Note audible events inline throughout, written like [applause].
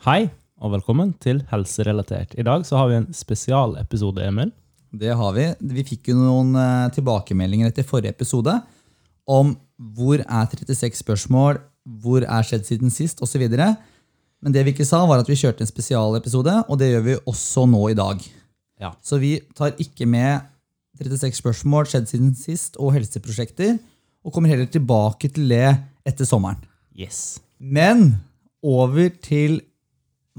Hei, og velkommen til Helserelatert. I dag så har vi en spesialepisode, Emil. Det har vi. Vi fikk jo noen eh, tilbakemeldinger etter forrige episode om hvor er 36 spørsmål, hvor er skjedd siden sist, osv. Men det vi ikke sa, var at vi kjørte en spesialepisode, og det gjør vi også nå i dag. Ja. Så vi tar ikke med 36 spørsmål, skjedd siden sist og helseprosjekter, og kommer heller tilbake til det etter sommeren. Yes. Men over til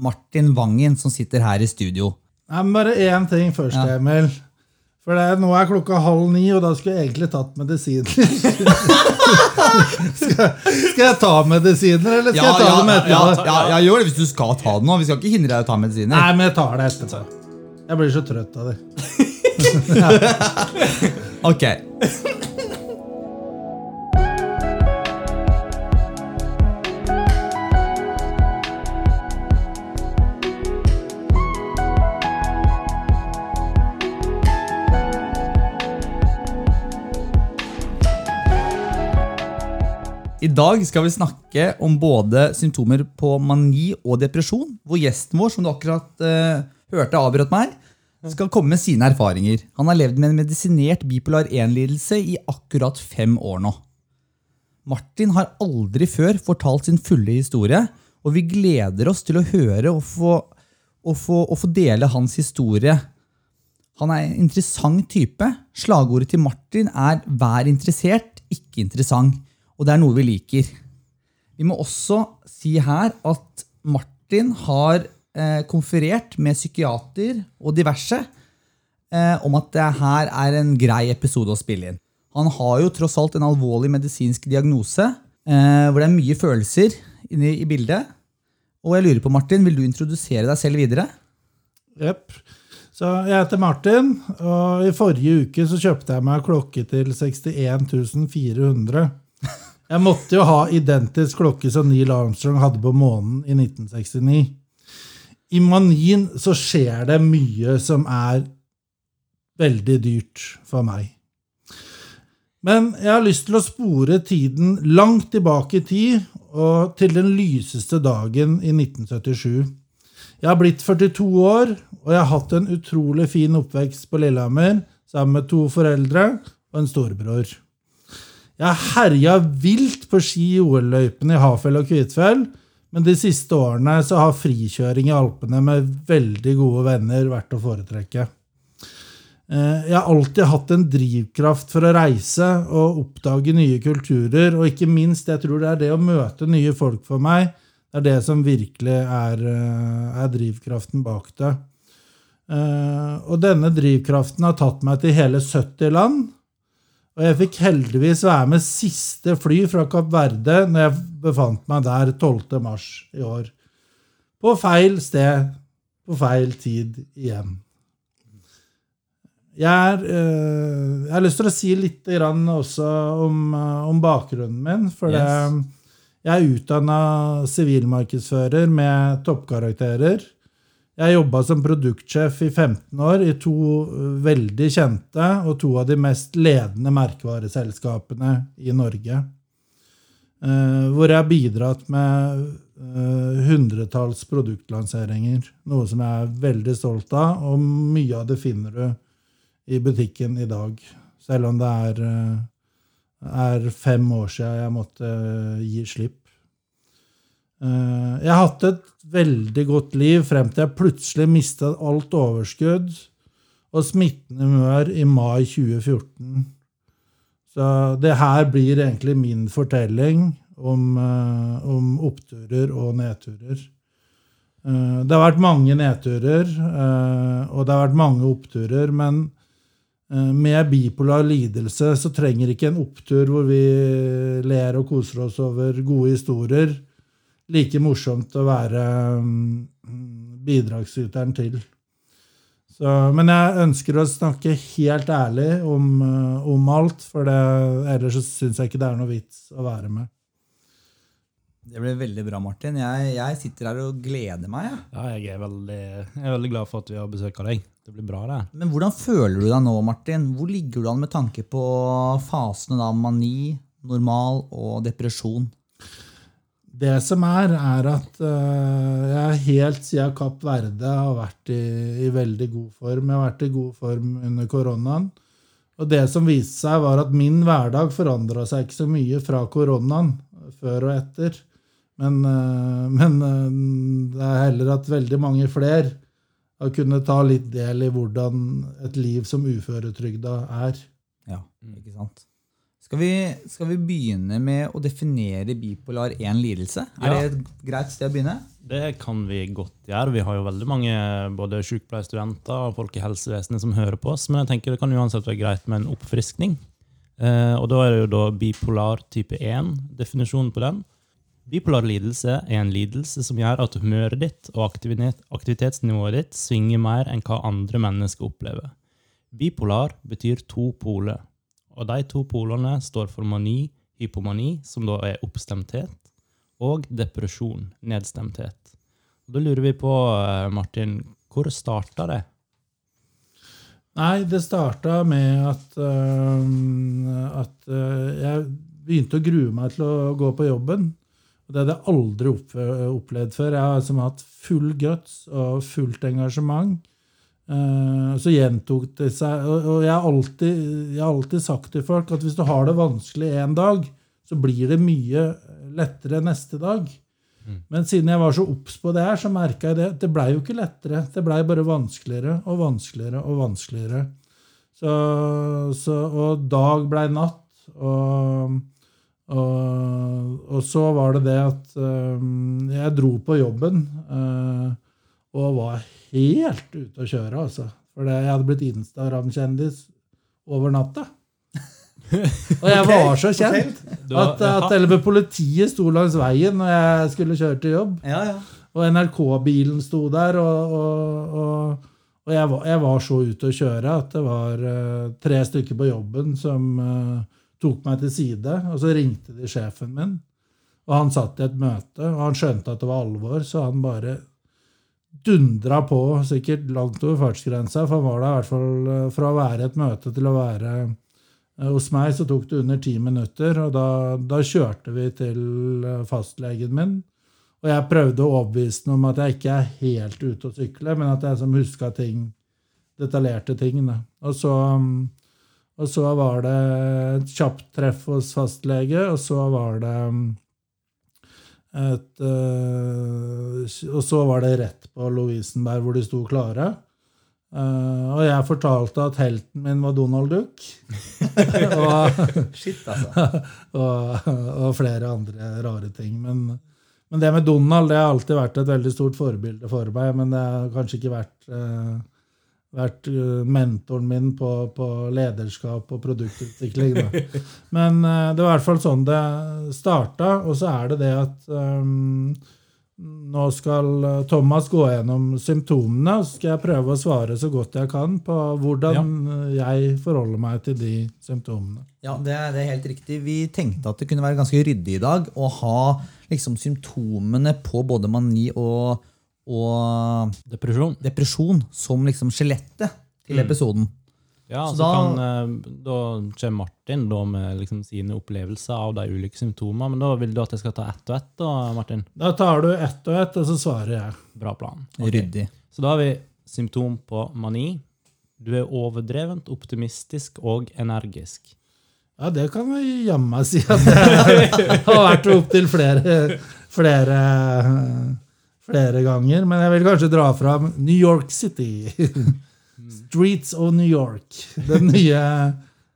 Martin Vangen, som sitter her i studio. Nei, men Bare én ting først, Ja. Emil. For det, nå er klokka halv ni, og da skulle jeg egentlig tatt medisiner. [laughs] skal, skal jeg ta medisiner, eller skal jeg ta dem etterpå? ja, ja, ja, gjør det hvis du skal ta det nå. Vi skal ikke hindre deg å ta medisiner. Nei, men jeg tar det etterpå. Jeg blir så trøtt av det. [laughs] Ok. I dag skal vi snakke om både symptomer på mani og depresjon, hvor gjesten vår, som du akkurat eh, hørte avbrøt meg, skal komme med sine erfaringer. Han har levd med en medisinert bipolar 1-lidelse i akkurat fem år nå. Martin har aldri før fortalt sin fulle historie, og vi gleder oss til å høre og få, og få, og få dele hans historie. Han er en interessant type. Slagordet til Martin er 'vær interessert, ikke interessant'. Og det er noe vi liker. Vi må også si her at Martin har eh, konferert med psykiater og diverse eh, om at det her er en grei episode å spille inn. Han har jo tross alt en alvorlig medisinsk diagnose, eh, hvor det er mye følelser inne i bildet. Og jeg lurer på, Martin, vil du introdusere deg selv videre? Jepp. Så jeg heter Martin, og i forrige uke så kjøpte jeg meg klokke til 61 400. Jeg måtte jo ha identisk klokke som Neil Armstrong hadde på månen i 1969. I manien så skjer det mye som er veldig dyrt for meg. Men jeg har lyst til å spore tiden langt tilbake i tid, og til den lyseste dagen i 1977. Jeg har blitt 42 år, og jeg har hatt en utrolig fin oppvekst på Lillehammer sammen med to foreldre og en storebror. Jeg herja vilt på ski i OL-løypene i Hafjell og Kvitfjell, men de siste årene så har frikjøring i Alpene med veldig gode venner vært å foretrekke. Eh, Jeg har alltid hatt en drivkraft for å reise og oppdage nye kulturer, og ikke minst, jeg tror det er det å møte nye folk for meg, det er det som virkelig er, eh, er drivkraften bak det. Eh, Og denne drivkraften har tatt meg til hele 70 land. Og jeg fikk heldigvis være med siste fly fra Kapp Verde når jeg befant meg der 12. mars i år. På feil sted, på feil tid igjen. Jeg, er, eh, jeg har lyst til å si litt også om, eh, om bakgrunnen min. For Yes. jeg er utdanna sivilmarkedsfører med toppkarakterer. Jeg jobba som produktsjef i 15 år i to eh, veldig kjente og to av de mest ledende merkevareselskapene i Norge. Eh, hvor jeg har bidratt med eh, hundretalls produktlanseringer. Noe som jeg er veldig stolt av, og mye av det finner du i butikken i dag. Selv om det er, er fem år siden jeg måtte gi slipp. Eh, Jeg har hatt et veldig godt liv frem til jeg plutselig mistet alt overskudd og smittende humør i mai 2014. Så det her blir egentlig min fortelling om, eh, om oppturer og nedturer. Eh, Det har vært mange nedturer, og det har vært mange oppturer, men med bipolar lidelse så trenger ikke en opptur hvor vi ler og koser oss over gode historier, like morsomt å være mm, bidragsyteren til. Så, men jeg ønsker å snakke helt ærlig om, eh, om alt, for det, ellers så syns jeg ikke det er noe vits å være med. Det ble veldig bra, Martin. Jeg, jeg sitter her og gleder meg. jeg. Ja, jeg er veldig, jeg er veldig glad for at vi har besøk av deg. Det blir bra, det. Men hvordan føler du deg nå, Martin? Hvor ligger du an med tanke på fasene av mani, normal og depresjon? Det som er, er at eh, jeg helt siden Kapp Verde har vært i, i veldig god form. Jeg har vært i god form under koronaen. Og det som viste seg, var at min hverdag forandra seg ikke så mye fra koronaen før og etter. Men, eh, men eh, det er heller at veldig mange flere har kunnet ta litt del i hvordan et liv som uføretrygda er. Ja, ikke sant. Skal vi, skal vi begynne med å definere bipolar 1-lidelse? Er Ja. det et greit sted å begynne? Det kan vi godt gjøre. Vi har jo veldig mange både sykepleierstudenter og folk i helsevesenet som hører på oss, men jeg tenker det kan uansett være greit med en oppfriskning. Eh, og da er det jo da bipolar type 1, definisjonen på den. Bipolar lidelse er en lidelse som gjør at humøret ditt og aktivitetsnivået ditt svinger mer enn hva andre mennesker opplever. Bipolar betyr to poler, og de to polene står for mani, hypomani, som da er oppstemthet, og depresjon, nedstemthet. Da lurer vi på, eh, Martin, hvor starta det? Nei, det starta med at, øh, at øh, jeg begynte å grue meg til å gå på jobben. Og det hadde jeg aldri opp, opplevd før. Jeg har liksom hatt full guts og fullt engasjement. Eh, så gjentok det seg. Og, jeg, har alltid, jeg har alltid sagt til folk at hvis du har det vanskelig en dag, så blir det mye lettere neste dag. Men siden jeg var så obs på det her, så merka jeg det. Det blei jo ikke lettere. Det blei bare vanskeligere og vanskeligere og vanskeligere. Så, så, og dag blei natt. Og, og, og så var det det at um, jeg dro på jobben uh, og var helt ute å kjøre, altså. For jeg hadde blitt Instagram-kjendis over natta. Og jeg var så kjent at, at hele politiet sto langs veien når jeg skulle kjøre til jobb. Ja, ja. Og NRK-bilen sto der, og, og, og, og jeg, var, jeg var så ute å kjøre at det var uh, tre stykker på jobben som uh, tok meg til side, og så ringte de sjefen min. Og han satt i et møte, og han skjønte at det var alvor, så han bare dundra på, sikkert langt over fartsgrensa, for var der i hvert fall eh, fra å være et møte til å være eh, hos meg så tok det under ti minutter, og da, da kjørte vi til eh, fastlegen min. Og jeg prøvde å overbevise ham om at jeg ikke er helt ute å sykle, men at jeg som huska ting, detaljerte ting. Da. Og så, og så var det et kjapt treff hos fastlege, og så var det et øh, Og så var det rett på Lovisenberg, hvor de sto klare. Uh, og jeg fortalte at helten min var Donald Duck. [laughs] og, Shit, altså. [laughs] og, og flere andre rare ting. Men, men det med Donald det har alltid vært et veldig stort forbilde for meg. Men det har kanskje ikke vært, eh, vært eh, mentoren min på, på lederskap og produktutvikling. Da. [laughs] Men eh, det var i hvert fall sånn det starta. Og så er det det at um, nå skal Thomas gå gjennom symptomene, og så skal jeg prøve å svare så godt jeg kan på hvordan ja. jeg forholder meg til de symptomene. Ja, det er, det er helt riktig. Vi tenkte at det kunne være ganske ryddig i dag å ha liksom, symptomene på både mani og, og Depresjon. depresjon som liksom skjelettet til Mm. episoden. Ja, Så så, da- kan, eh, da kommer Martin da med liksom sine opplevelser av de ulike symptomene. Men da vil du at jeg skal ta ett og ett, da, Martin? Da tar du ett og ett, og så svarer jeg. Bra plan. Ryddig. Så da har vi symptom på mani. Du er overdrevent optimistisk og energisk. Ja, det kan vi jammen si at det [laughs] har vært opptil flere, flere, flere ganger. Men jeg vil kanskje dra fram New York City. [laughs] Streets of New York. Den nye,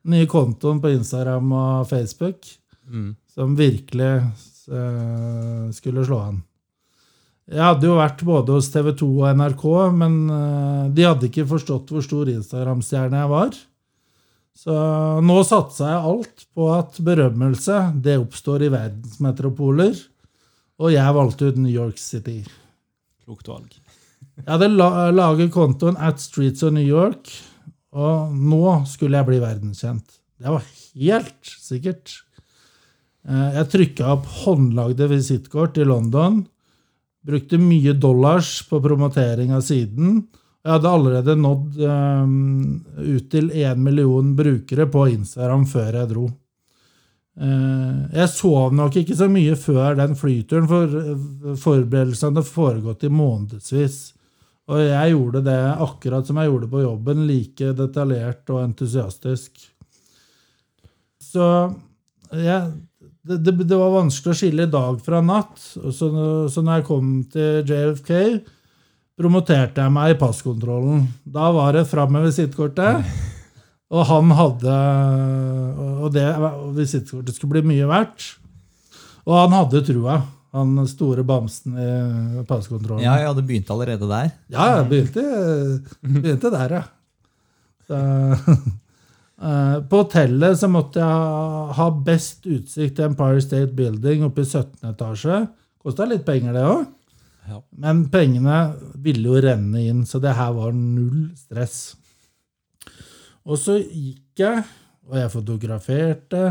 nye kontoen på Instagram og Facebook Mm. som virkelig uh, skulle slå an. Jeg hadde jo vært både hos TV 2 og NRK, men uh, de hadde ikke forstått hvor stor Instagram-stjerne jeg var. Så nå satsa jeg alt på at berømmelse det oppstår i verdensmetropoler. Og jeg valgte ut New York City. Klokt valg. Jeg hadde laget kontoen at Streets of New York, og nå skulle jeg bli verdenskjent. Det var helt sikkert. Eh, Jeg trykka opp håndlagde visittkort i London. Brukte mye dollars på promotering av siden. Jeg hadde allerede nådd um, ut til én million brukere på Instagram før jeg dro. Eh, Jeg sov nok ikke så mye før den flyturen, for eh, forberedelsene hadde foregått i månedsvis. Og jeg gjorde det akkurat som jeg gjorde på jobben, like detaljert og entusiastisk. Så ja, det, det, det var vanskelig å skille dag fra natt. Så, så når jeg kom til JFK, promoterte jeg meg i passkontrollen. Da var det fram med visittkortet. Og han hadde Og det visittkortet skulle bli mye verdt. Og han hadde trua, han store bamsen i passkontrollen. Ja, ja, det begynte allerede der. Ja, jeg begynte, begynte der, ja. Så, [laughs] eh, på hotellet så måtte jeg ha best utsikt til Empire State Building oppe i 17. etasje. Kosta litt penger, det òg. Ja. Men pengene ville jo renne inn, så det her var null stress. Og så gikk jeg, og jeg fotograferte.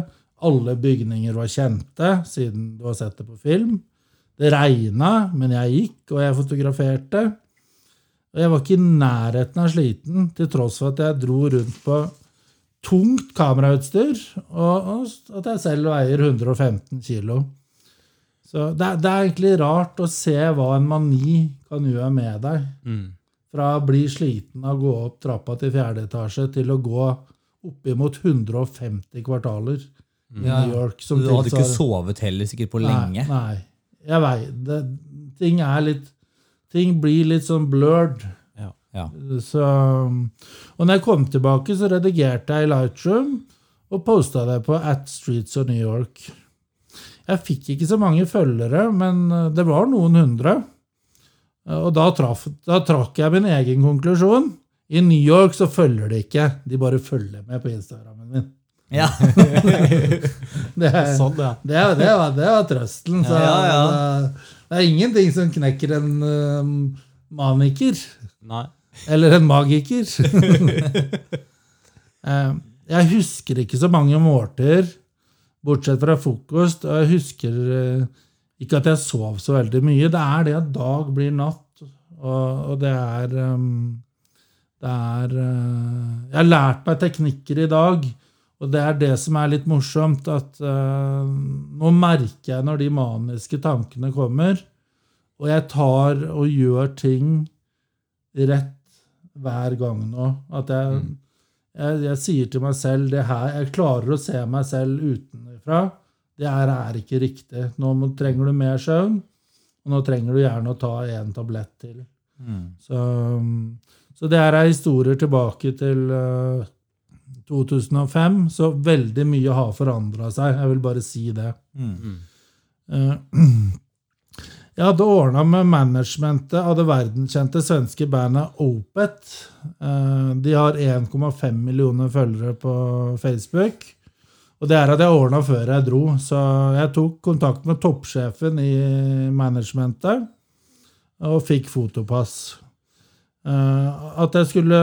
Alle bygninger var kjente, siden du har sett det på film. Det regna, men jeg gikk, og jeg fotograferte. Og jeg var ikke i nærheten av sliten, til tross for at jeg dro rundt på tungt kamerautstyr, og, og at jeg selv veier 115 kilo. Så det, det er egentlig rart å se hva en mani kan gjøre med deg. Mm. Fra å bli sliten av å gå opp trappa til fjerde etasje til å gå oppimot 150 kvartaler i Ja. New York. som Du hadde ikke sovet heller sikkert på lenge. Nei, nei. Jeg veit det. Ting er litt Ting blir litt sånn blurred. Ja. Ja. Så, og når jeg kom tilbake, så redigerte jeg i Lightroom og posta det på At Streets of New York. Jeg fikk ikke så mange følgere, men eh, det var noen hundre. Og da, traf, da trakk jeg min egen konklusjon. I New York så følger de ikke, de bare følger med på Instagrammen min. Ja. [laughs] Det, Sånn, ja. det, det, var, det var trøsten. Så Ja, ja. Det, det er ingenting som knekker en eh, maniker. Nei. Eller en magiker. [laughs] Eh, jeg husker ikke så mange måltider, bortsett fra frokost. Og jeg husker eh, ikke at jeg sov så veldig mye. Det er det at dag blir natt, og, og det er eh, Det er eh, Jeg har lært meg teknikker i dag, og det er det som er litt morsomt. At eh, nå merker jeg når de maniske tankene kommer, og jeg tar og gjør ting rett hver gang nå. At jeg, jeg, jeg sier til meg selv det her, Jeg klarer å se meg selv utenfra. Det her er ikke riktig. Nå må, trenger du mer søvn, og nå trenger du gjerne å ta en tablett til. Så, så det her er historier tilbake til eh, 2005, så veldig mye har forandra seg. Jeg vil bare si det. Eh, [clears throat] Jeg hadde ordna med managementet av det verdenskjente svenske bandet Opet. Eh, De har 1,5 millioner følgere på Facebook. Og det er at jeg ordna før jeg dro, så jeg tok kontakt med toppsjefen i managementet og fikk fotopass. Eh, At jeg skulle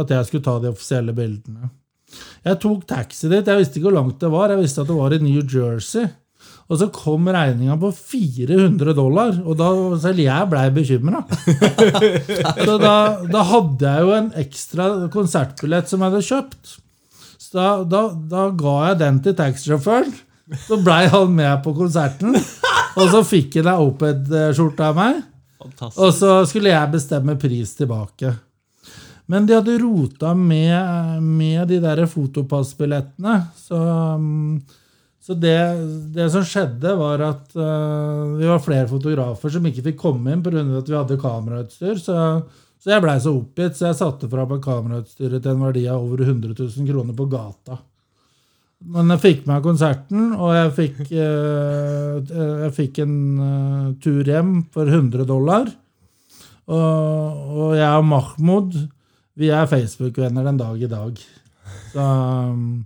At jeg skulle ta de offisielle bildene. Jeg tok taxi dit. Jeg visste ikke hvor langt det var. Jeg visste at det var i New Jersey. Og så kom regninga på 400 dollar, og da selv jeg blei bekymra. [laughs] Så da, da hadde jeg jo en ekstra konsertbillett som jeg hadde kjøpt. Så da, da, da ga jeg den til taxisjåføren. Så blei han med på konserten. Og så fikk han ei Oped-skjorte av meg. Fantastisk. Og så skulle jeg bestemme pris tilbake. Men de hadde rota med, med de der fotopassbillettene. Så, så det, det som skjedde, var at uh, vi var flere fotografer som ikke fikk komme inn pga. at vi hadde kamerautstyr. Så, så jeg blei så oppgitt, så jeg satte fra meg kamerautstyret til en verdi av over 100 000 kroner på gata. Men jeg fikk meg konserten, og jeg fikk, eh, jeg fikk en eh, tur hjem for 100 dollar. Og, og jeg og Mahmoud vi er Facebook-venner den dag i dag. Så, um,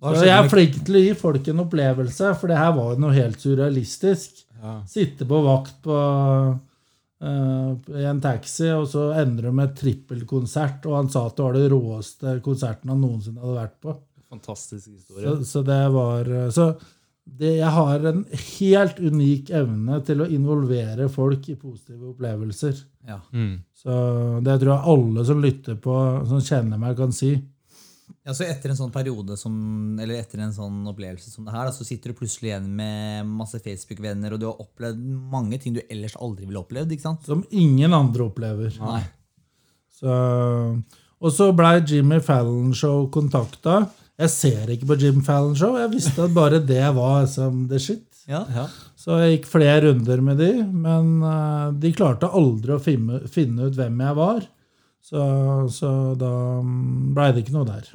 så jeg er flink til å gi folk en opplevelse, for det her var jo noe helt surrealistisk. Ja. Sitte på vakt på, uh, i en taxi, og så ender det med trippelkonsert, og han sa at det var det råeste konserten han noensinne hadde vært på. Fantastisk historie. Så, så det var Så det, jeg har en helt unik evne til å involvere folk i positive opplevelser. Ja. Mm. Så det tror jeg alle som lytter på, som kjenner meg, kan si. Ja, så Etter en sånn periode som, eller etter en sånn opplevelse som det her, da, så sitter du plutselig igjen med masse Facebook-venner, og du har opplevd mange ting du ellers aldri ville opplevd. ikke sant? Som ingen andre opplever. Nei. Så, og så blei Jimmy Fallon Show kontakta. Jeg ser ikke på Jim Fallon Show. Jeg visste at bare det var som the shit. Ja. Ja. Så jeg gikk flere runder med de, men eh, de klarte aldri å finne, finne ut hvem jeg var. Så, så da mm, blei det ikke noe der.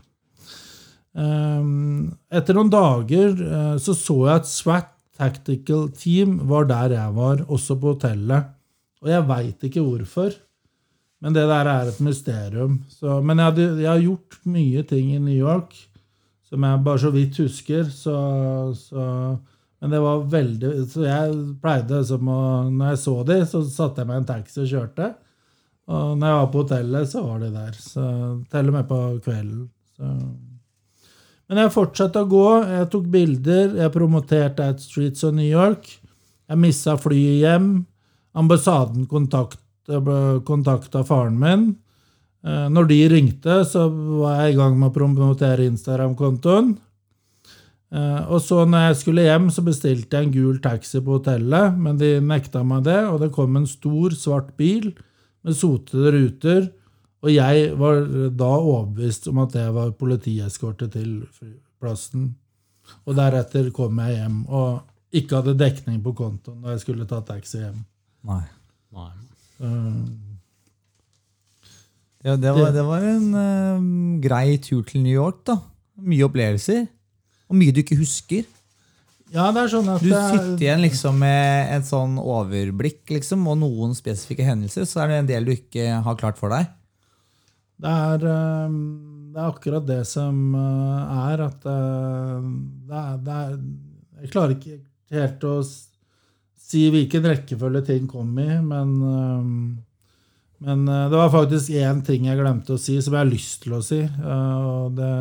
Um, etter noen dager uh, så så jeg at SWAT Tactical Team var der jeg var, også på hotellet. Og jeg veit ikke hvorfor. Men det der er et mysterium. Så, men jeg, hadde, jeg har gjort mye ting i New York som jeg bare så vidt husker. Så, så, men det var veldig Så jeg pleide som å Når jeg så de, så satte jeg meg i en taxi og kjørte. Og når jeg var på hotellet, så var de der. Så Til og med på kvelden. Så. Men jeg fortsatte å gå. Jeg tok bilder. Jeg promoterte At Streets of New York. Jeg missa flyet hjem. Ambassaden kontakta faren min. Eh, Når de ringte, så var jeg i gang med å promotere Instagram-kontoen. Eh, Og så når jeg skulle hjem, så bestilte jeg en gul taxi på hotellet, men de nekta meg det, og det kom en stor, svart bil med sotede ruter, og jeg var da overbevist om at det var politieskorte til flyplassen. Og deretter kom jeg hjem og ikke hadde dekning på kontoen da jeg skulle ta taxi hjem. Nei. Nei. Eh, Ja, det, var, det var en eh, grei tur til New York, da. Mye opplevelser. Og mye du ikke husker. Ja, det er sånn at Du er- sitter igjen liksom med et sånn overblikk liksom, og noen spesifikke hendelser, så er det en del du ikke har klart for deg. Det er, eh, det er akkurat det som eh, er at eh, det er, det er Jeg klarer ikke helt å s- si hvilken rekkefølge ting kom i, men men eh, det var faktisk én ting jeg glemte å si, som jeg har lyst til å si. eh, det,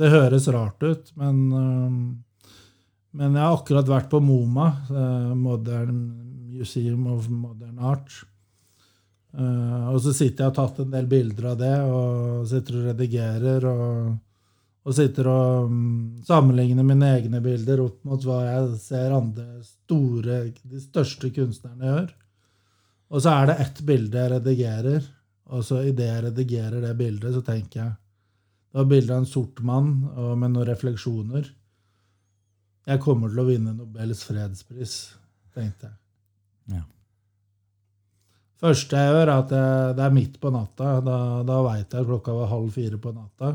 det høres rart ut, men, eh, men jeg har akkurat vært på MoMA, Modern Museum of Modern Art. Og så sitter jeg og har tatt en del bilder av det, og sitter og redigerer. Og, og sitter og mm, sammenligner mine egne bilder opp mot hva jeg ser andre store, de største kunstnerne gjør. Og så er det ett bilde jeg redigerer, og så idet jeg redigerer det bildet, så tenker jeg Det var bilde av en sort mann med noen refleksjoner. Jeg kommer til å vinne Nobels fredspris, tenkte jeg. Ja. første jeg gjør, er at jeg, det er midt på natta. Da, da veit jeg klokka var halv fire på natta.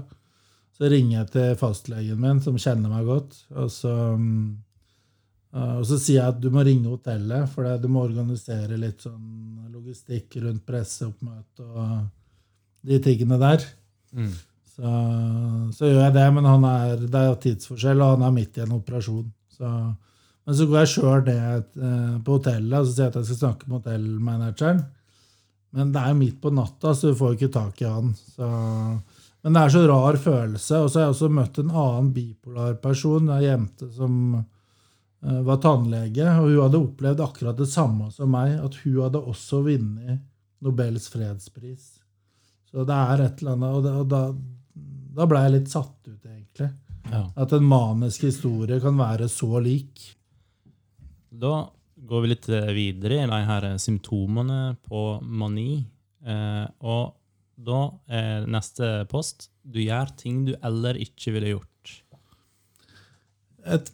Så ringer jeg til fastlegen min, som kjenner meg godt. Og så, mm, og så sier jeg at du må ringe hotellet, for du må organisere litt sånn logistikk rundt presseoppmøte og de tingene der. Mm. Så, så gjør jeg det, men han er, det er tidsforskjell, og han er midt i en operasjon. Så, men så går jeg sjøl ned eh, på hotellet og så sier jeg at jeg skal snakke med hotellmanageren. Men det er jo midt på natta, så du får ikke tak i han. Så, men det er så rar følelse. Og så har jeg også møtt en annen bipolar person, ei jente som eh, var tannlege, og hun hadde opplevd akkurat det samme som meg, at hun hadde også vunnet Nobels fredspris. Så det er et eller annet Og, det, da, da ble jeg litt satt ut, egentlig. Ja. At en manisk historie kan være så lik. Da går vi litt eh, videre i de her symptomene på mani. Eh, og da er neste post du gjør ting du eller ikke ville gjort. Et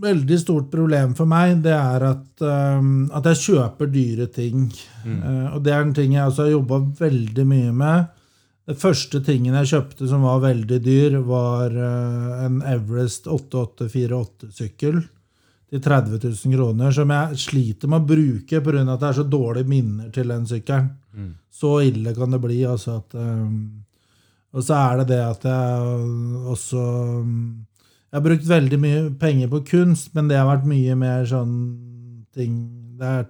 veldig stort problem for meg, det er at, um, at jeg kjøper dyre ting. Eh, og det er en ting jeg også har jobba veldig mye med. Det første tingen jeg kjøpte som var veldig dyr, var uh, en Everest 8848-sykkel til 30 000 kroner, som jeg sliter med å bruke pga. at det er så dårlige minner til den sykkelen. Så ille kan det bli. Altså at, um, og så er det det at jeg også um, Jeg har brukt veldig mye penger på kunst, men det har vært mye mer sånn ting Det er,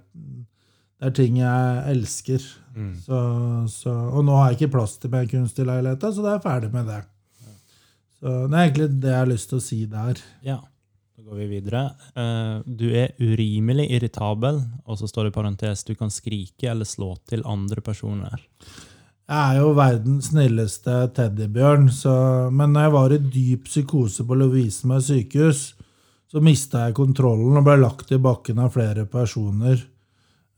det er ting jeg elsker. Så, så, og nå har jeg ikke plass til mer kunst i leiligheta, så da er jeg ferdig med det. Så Det er egentlig det jeg har lyst til å si der. Ja, da går vi videre. Eh, du er urimelig irritabel, og så står det i parentes du kan skrike eller slå til andre personer. Jeg er jo verdens snilleste teddybjørn, så, men når jeg var i dyp psykose på Lovisenberg sykehus, så mista jeg kontrollen og ble lagt i bakken av flere personer.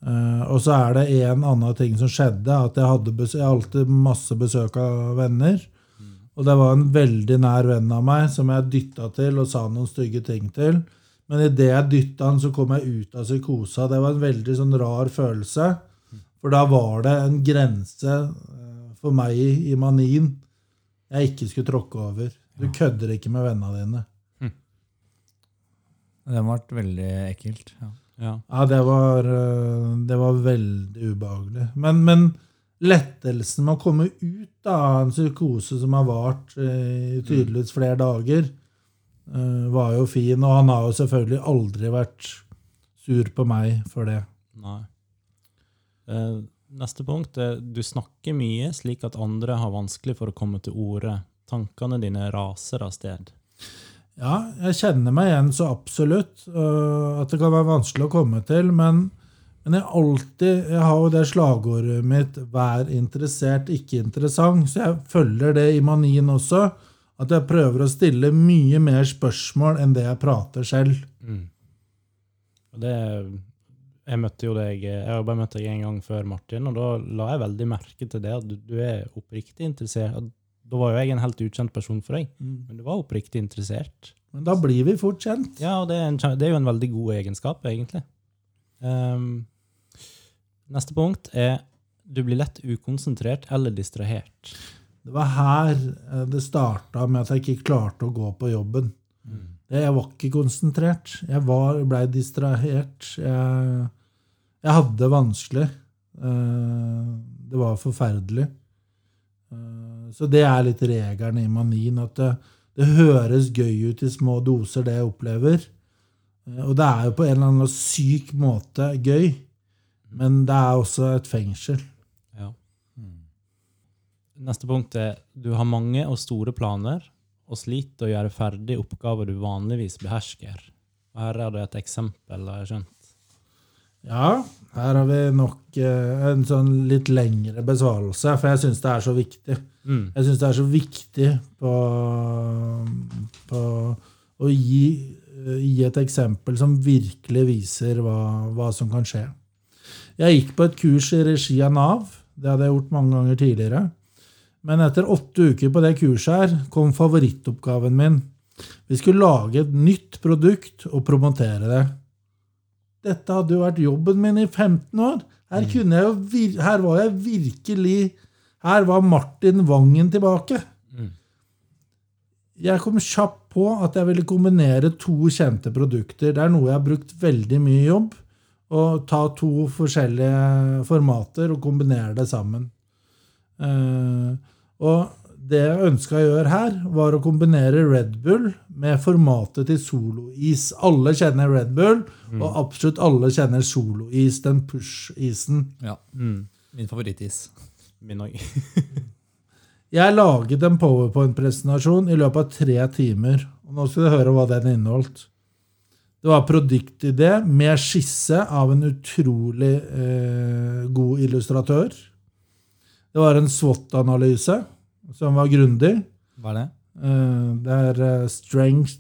Uh, og så er det en annen ting som skjedde, at jeg hadde jeg alltid masse besøk av venner. Og det var en veldig nær venn av meg som jeg dytta til og sa noen stygge ting til. Men idet jeg dytta han, så kom jeg ut av psykosa. Det var en veldig sånn rar følelse. For da var det en grense eh, for meg i, manien jeg ikke skulle tråkke over. Du kødder ikke med vennene dine. Det ble veldig ekkelt. Ja. Ja. Ja, det var, eh, det var veldig ubehagelig. Men, men lettelsen med å komme ut av en psykose som har vart i tydeligvis flere dager, eh, var jo fin. Og han har jo selvfølgelig aldri vært sur på meg for det. Nei. Eh, neste punkt er du snakker mye slik at andre har vanskelig for å komme til orde. Tankene dine raser av sted. Ja, jeg kjenner meg igjen så absolutt øh, at det kan være vanskelig å komme til, men, men jeg alltid Jeg har jo det slagordet mitt 'vær interessert, ikke interessant', så jeg følger det i manien også. At jeg prøver å stille mye mer spørsmål enn det jeg prater selv. Og det Jeg møtte jo deg Jeg har bare møtt deg en gang før, Martin, og da la jeg veldig merke til det at du, du er oppriktig interessert. Da var jo jeg en helt ukjent person for deg, men du var oppriktig interessert. Men da blir vi fort kjent. Ja, og det er, en, det er jo en veldig god egenskap, egentlig. Um, neste punkt er du blir lett ukonsentrert eller distrahert. Det var her eh, det starta med at jeg ikke klarte å gå på jobben. Jeg var ikke konsentrert. Jeg var, blei distrahert. Jeg, jeg hadde det vanskelig. Eh, Det var forferdelig. Eh, Så det er litt regelen i manien. At det, det høres gøy ut i små doser, det jeg opplever. Eh, Og det er jo på en eller annen syk måte gøy. Men det er også et fengsel. Ja. Neste punkt er du har mange og store planer og sliter å gjøre ferdig oppgaver du vanligvis behersker. Og her er det et eksempel, har jeg skjønt. Ja, her har vi nok eh, en sånn litt lengre besvarelse, for jeg syns det er så viktig. Mm. Jeg syns det er så viktig på, på å gi, eh, gi et eksempel som virkelig viser hva, hva som kan skje. Jeg gikk på et kurs i regi av Nav. Det hadde jeg gjort mange ganger tidligere. Men etter åtte uker på det kurset her kom favorittoppgaven min. Vi skulle lage et nytt produkt og promotere det. Dette hadde jo vært jobben min i 15 år. Her, kunne jeg her var jeg virkelig Her var Martin Vangen tilbake. Jeg kom kjapt på at jeg ville kombinere to kjente produkter. Det er noe jeg har brukt veldig mye jobb. Å ta to forskjellige formater og kombinere det sammen. Eh, og det jeg ønska å gjøre her, var å kombinere Red Bull med formatet til solois. Alle kjenner Red Bull, og absolutt alle kjenner solois, den push-isen. Ja. Mm. Min favorittis. Min òg. [laughs] Jeg laget en powerpoint-presentasjon i løpet av tre timer. Og nå skal du høre hva den inneholdt. Det var produktidé med skisse av en utrolig eh, god illustratør. Det var en SWOT-analyse som var grundig. Hva er det? Eh, det er eh, strength,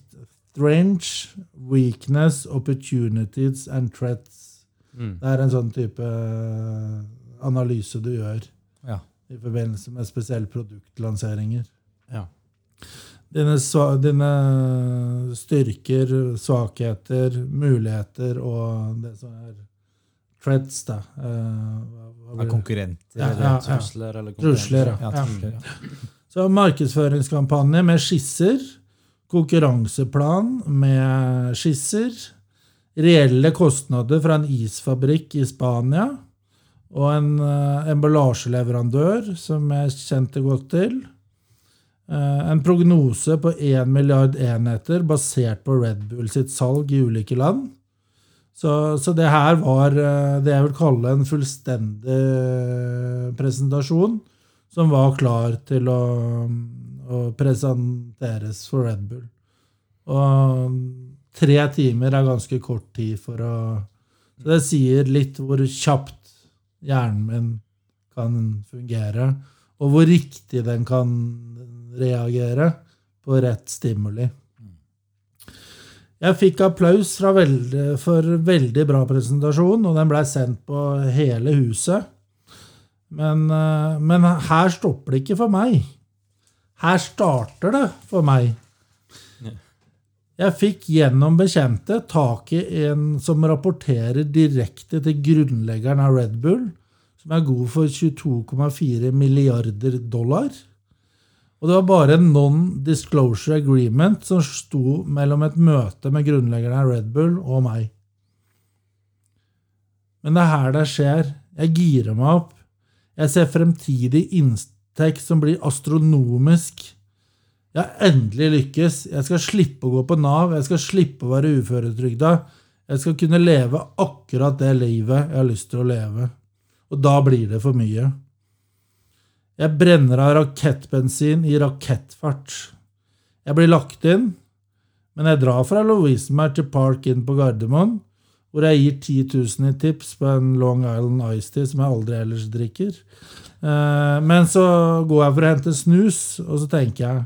strength, weakness, opportunities and threats. Mm. Det er en sånn type eh, analyse du gjør Ja. i forbindelse med spesielle produktlanseringer. Ja. Dine, dine styrker, svakheter, muligheter og det som er threats, da. Eh, Er blir konkurrenter Ja, ja, ja. Trusler eller ja. trusler, ja. Så markedsføringskampanje med skisser. Konkurranseplan med skisser. Reelle kostnader fra en isfabrikk i Spania. Og en uh, emballasjeleverandør som jeg kjente godt til. Uh, en prognose på 1 milliard enheter basert på Red Bull sitt salg i ulike land. Så, så det her var eh, det jeg vil kalle en fullstendig eh, presentasjon som var klar til å, å presenteres for Red Bull. Og tre timer er ganske kort tid for å Så det sier litt hvor kjapt hjernen min kan fungere. og hvor riktig den kan reagere på rett stimuli. Jeg fikk applaus veldig, for veldig bra presentasjon, og den blei sendt på hele huset. Men, eh, men her stopper det ikke for meg. Her starter det for meg. Jeg fikk gjennom bekjente tak i en som rapporterer direkte til grunnleggeren av Red Bull, som er god for 22,4 milliarder dollar. Og det var bare en non-disclosure agreement som sto mellom et møte med grunnleggeren av Red Bull og meg. Men det er her det skjer. Jeg girer meg opp. Jeg ser fremtidig inntekt som blir astronomisk. Jeg har endelig lykkes. Jeg skal slippe å gå på Nav. Jeg skal slippe å være uføretrygda. Jeg skal kunne leve akkurat det livet jeg har lyst til å leve. Og da blir det for mye. Jeg brenner av rakettbensin i rakettfart. Jeg blir lagt inn, men jeg drar fra Lovisenberg til Park Inn på Gardermoen, hvor jeg gir 10 000 i tips på en Long Island Ice Tea som jeg aldri ellers drikker. Eh, Men så går jeg for å hente snus, og så tenker jeg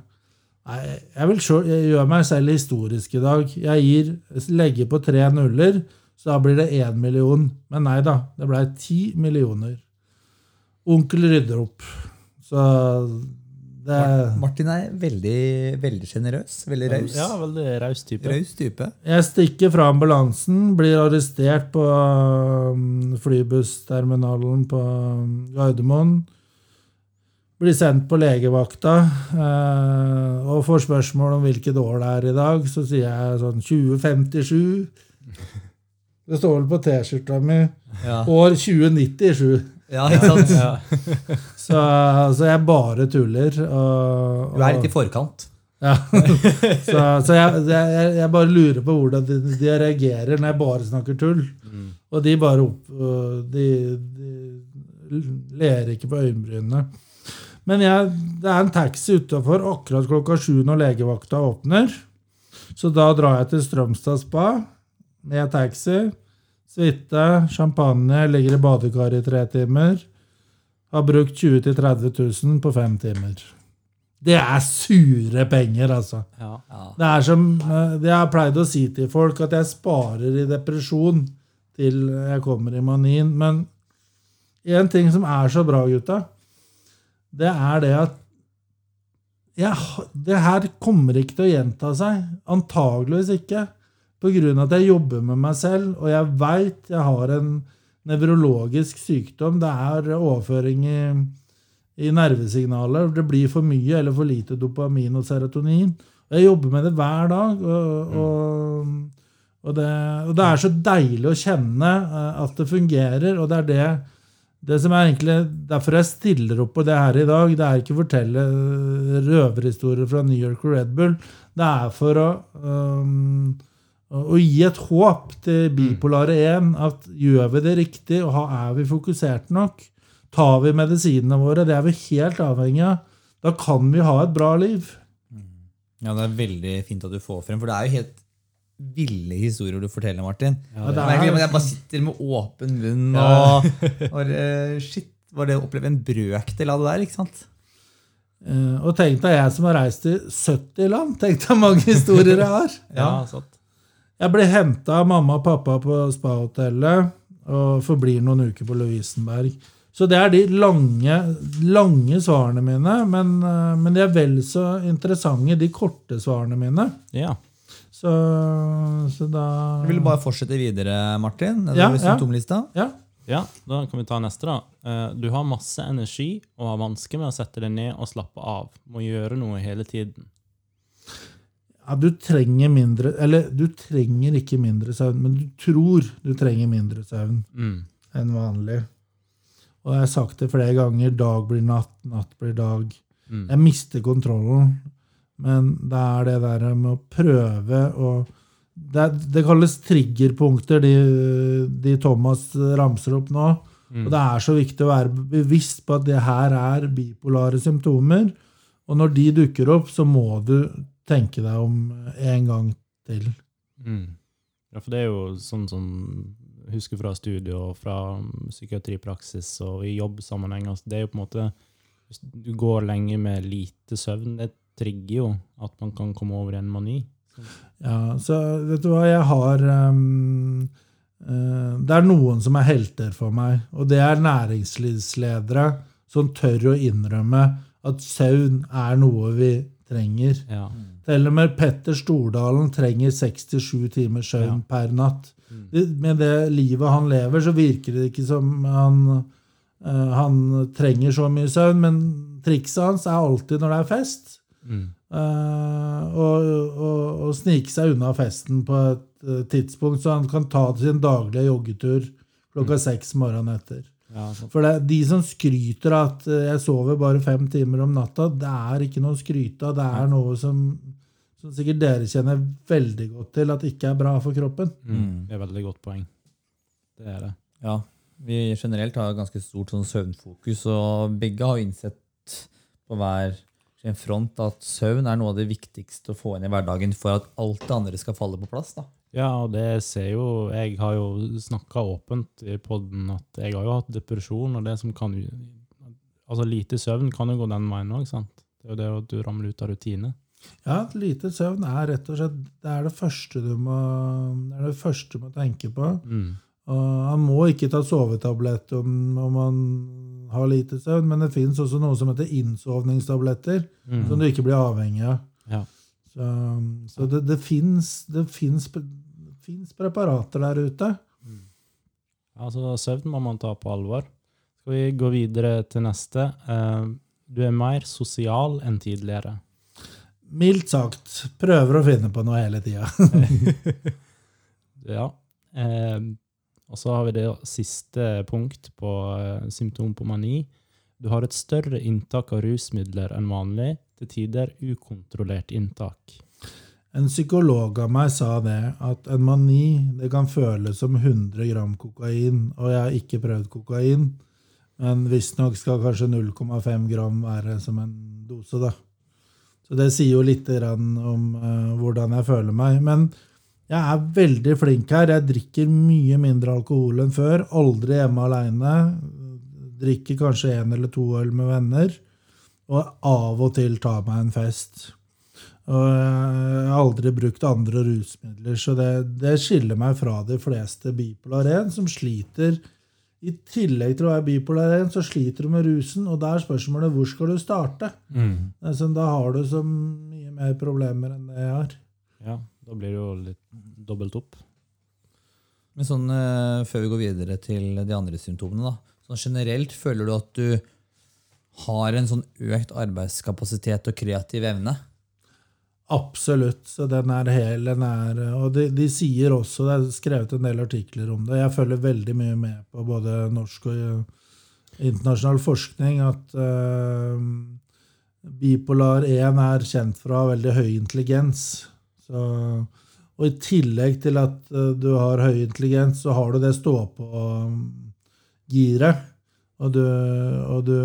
Nei, jeg, vil selv, jeg gjør meg selv historisk i dag. Jeg gir, legger på tre nuller, så da blir det én million. Men nei da, det blei ti millioner. Onkel rydder opp. Så det Martin er veldig veldig sjenerøs. Veldig raus. Ja, veldig raus type. Raus type. Jeg stikker fra ambulansen, blir arrestert på um, flybussterminalen på um, Gardermoen. Blir sendt på legevakta eh, og får spørsmål om hvilket år det er i dag. Så sier jeg sånn 2057. Det står vel på T-skjorta mi. Ja. År 2097. ja, ikke sant? [laughs] Ja. Så, så jeg bare tuller. Og, Du er litt i forkant. Ja. [laughs] så så jeg, jeg, jeg bare lurer på hvordan de, de reagerer når jeg bare snakker tull. Mm. Og de bare opp, øh, de, de ler ikke på øyenbrynene. Men jeg, det er en taxi utafor akkurat klokka sju når legevakta åpner. Så da drar jeg til Strømstad spa med taxi. Suite, champagne, ligger i badekaret i tre timer. Har brukt 20 000-30 000 på fem timer. Det er sure penger, altså. Ja. Det er som eh, det jeg har pleid å si til folk, at jeg sparer i depresjon til jeg kommer i manien. Men én ting som er så bra, gutta, det er det at jeg, det her kommer ikke til å gjenta seg. Antageligvis ikke. Av at jeg jobber med meg selv, og jeg veit jeg har en nevrologisk sykdom. Det er overføring i, i nervesignaler. Det blir for mye eller for lite dopamin og serotonin. Og jeg jobber med det hver dag. Og, og, og, det, og det er så deilig å kjenne eh, at det fungerer, og det er det det som er egentlig Derfor jeg stiller opp på det her i dag, det er ikke å fortelle eh, røverhistorier fra New York og Red Bull. Det er for å, um, å gi et håp til bipolare 1 at gjør vi det riktig, og er vi fokusert nok, tar vi medisinene våre, det er vi helt avhengig av, da kan vi ha et bra liv. Ja, Det er veldig fint at du får frem, for det er jo helt ville historier du forteller, Martin. Ja, det er- jeg bare sitter med åpen munn og, [laughs] og eh, Shit, var det å oppleve en brøkdel av det der? ikke sant? Eh, Og tenk deg jeg som har reist til 70 land. Tenk deg mange historier jeg har. [laughs] Ja, sant. Jeg ble henta av mamma og pappa på spahotellet og forblir noen uker på Lovisenberg. Så det er de lange, lange svarene mine, men, eh, men de er vel så interessante, de korte svarene mine. Ja. Så, så da vil bare fortsette videre, Martin. Ja, ja. Ja. ja, da kan vi ta neste, da. Eh, Du har masse energi og har vansker med å sette deg ned og slappe av. Må gjøre noe hele tiden. Ja, du trenger mindre Eller du trenger ikke mindre søvn, men du tror du trenger mindre søvn Mm. enn vanlig. Og jeg har sagt det flere ganger. Dag blir natt, natt blir dag. Mm. Jeg mister kontrollen. Men det er det der med å prøve å Det, det kalles triggerpunkter, de, de Thomas ramser opp nå. Mm. Og det er så viktig å være bevisst på at det her er bipolare symptomer. Og når de dukker opp, så må du tenke deg om en gang til. Mm. Ja, for det er jo sånn som husker fra studio og fra psykiatripraksis og i jobbsammenheng. Altså, det er jo på en måte Hvis du går lenge med lite søvn, det trigger jo at man kan komme over i en mani. Ja, så vet du hva, jeg har um, eh, Det er noen som er helter for meg, og det er næringslivsledere som tør å innrømme at søvn er noe vi trenger. Ja. Til og med Petter Stordalen trenger 67 timer søvn Ja. per natt. Det, med det livet han lever, så virker det ikke som han, eh, han trenger så mye søvn, men trikset hans er alltid når det er fest. Mm. Og, og snike seg unna festen på et eh, tidspunkt, så han kan ta sin daglige joggetur klokka seks morgenen etter. Ja, For det, de som skryter av at eh, jeg sover bare fem timer om natta, det er ikke noe å skryte av. Det er noe som, som sikkert dere kjenner veldig godt til at ikke er bra for kroppen. mm. Det er veldig godt poeng. Det er det. Ja, vi generelt har ganske stort sånn søvnfokus, og begge har innsett på hver sin front at søvn er noe av det viktigste å få inn i hverdagen for at alt det andre skal falle på plass. da. Ja, og det ser jo Jeg har jo snakka åpent i poden at jeg har jo hatt depresjon, og det som kan Altså, lite søvn kan jo gå den veien òg, sant? Det er jo det at du ramler ut av rutine. Ja, lite søvn er rett og slett det er det første du må, det er det første du må tenke på. Mm. Og han må ikke ta sovetablett om, om han har lite søvn, men det fins også noe som heter innsovningstabletter, Mm. som du ikke blir avhengig av. Ja. Så, så det, det fins preparater der ute. Altså, søvn må man ta på alvor. Skal vi gå videre til neste? Eh, du er mer sosial enn tidligere. Mildt sagt. Prøver å finne på noe hele tida. [laughs] Ja. Eh, og så har vi det siste punkt på eh, symptom på mani. Du har et større inntak av rusmidler enn vanlig, til tider ukontrollert inntak. En psykolog av meg sa det, at en mani det kan føles som 100 gram kokain. Og jeg har ikke prøvd kokain, men visstnok skal kanskje 0,5 gram være som en dose. da. Så det sier jo litt om eh, hvordan jeg føler meg. Men jeg er veldig flink her. Jeg drikker mye mindre alkohol enn før. Aldri hjemme aleine. Drikker kanskje én eller to øl med venner. Og av og til tar meg en fest. Og jeg har aldri brukt andre rusmidler, så det, det skiller meg fra de fleste bipolar 1, som sliter I tillegg til å være bipolar 1, så sliter du med rusen, og da er spørsmålet hvor skal du starte? Altså, da har du så mye mer problemer enn det jeg har. Ja, da blir det jo litt dobbelt opp. Men sånn, eh, Før vi går videre til de andre symptomene, da. Sånn generelt, føler du at du har en sånn økt arbeidskapasitet og kreativ evne? Absolutt. Så den er hel. Den er, og de, de sier også, det er skrevet en del artikler om det, jeg følger veldig mye med på både norsk og eh, internasjonal forskning, at uh, bipolar 1 er kjent ha veldig høy intelligens. Så, og i tillegg til at uh, du har høy intelligens, så har du det stå-på-giret. Og du, og du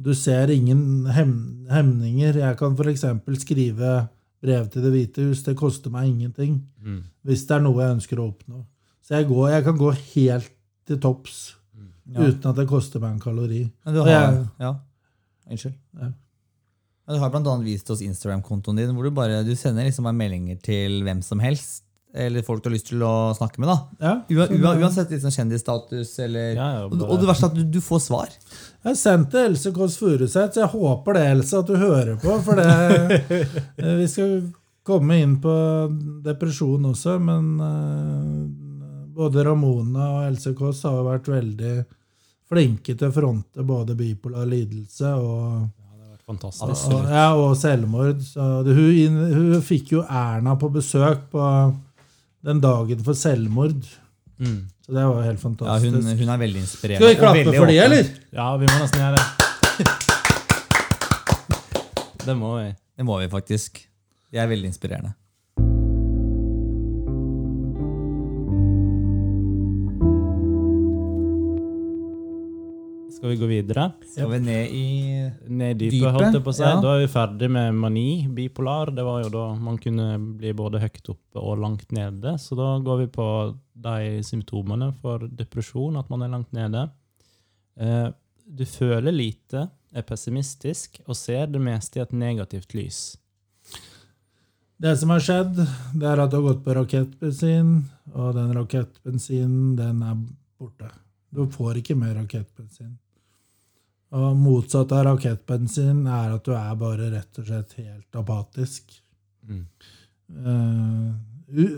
du ser ingen hem hemninger. Jeg kan f.eks. skrive brev til Det hvite hus. Det koster meg ingenting. Mm. Hvis det er noe jeg ønsker å oppnå. Så jeg, går, jeg kan gå helt til topps Ja. uten at det koster meg en kalori. Men du har, jeg- ja. Unnskyld. Ja. Du har annet vist oss Instagram-kontoen din, hvor du bare du sender liksom bare meldinger til hvem som helst. Eller folk du har lyst til å snakke med. da. Ja, Ua, så ua, det- uansett liksom kjendisstatus eller Ja, ja, og, bare- og det verste er at du, du får svar. Jeg sendte Else Kåss Furuseth, så jeg håper det, Else, at du hører på. For det, [laughs] eh, vi skal komme inn på depresjon også, men uh, både Ramona og Else Kåss har vært veldig flinke til å fronte både bipolar lidelse og, Ja, det har vært fantastisk. og, ja, og selvmord. Så det, hun, hun fikk jo Erna på besøk på den dagen for selvmord. Mm. Så det var helt Ja, fantastisk. hun, hun er veldig inspirerende. Skal vi klappe for de, eller? Ja, vi må nesten gjøre det. [laughs] Det må vi. Det må vi faktisk. De er veldig inspirerende. Skal vi gå videre? Skal vi ned i Ned dypet, Dypet, holdt jeg på å si. ja. Da er vi ferdig med mani, bipolar. Det var jo da man kunne bli både høyt oppe og langt nede. Så da går vi på de symptomene for depresjon, at man er langt nede. Eh, du føler lite, er pessimistisk og ser det meste i et negativt lys. Det som har skjedd, det er at du har gått på rakettbensin, og den rakettbensinen, den er borte. Du får ikke mer rakettbensin. Og motsatt av rakettbensin er at du er bare rett og slett helt apatisk. Mm. Uh,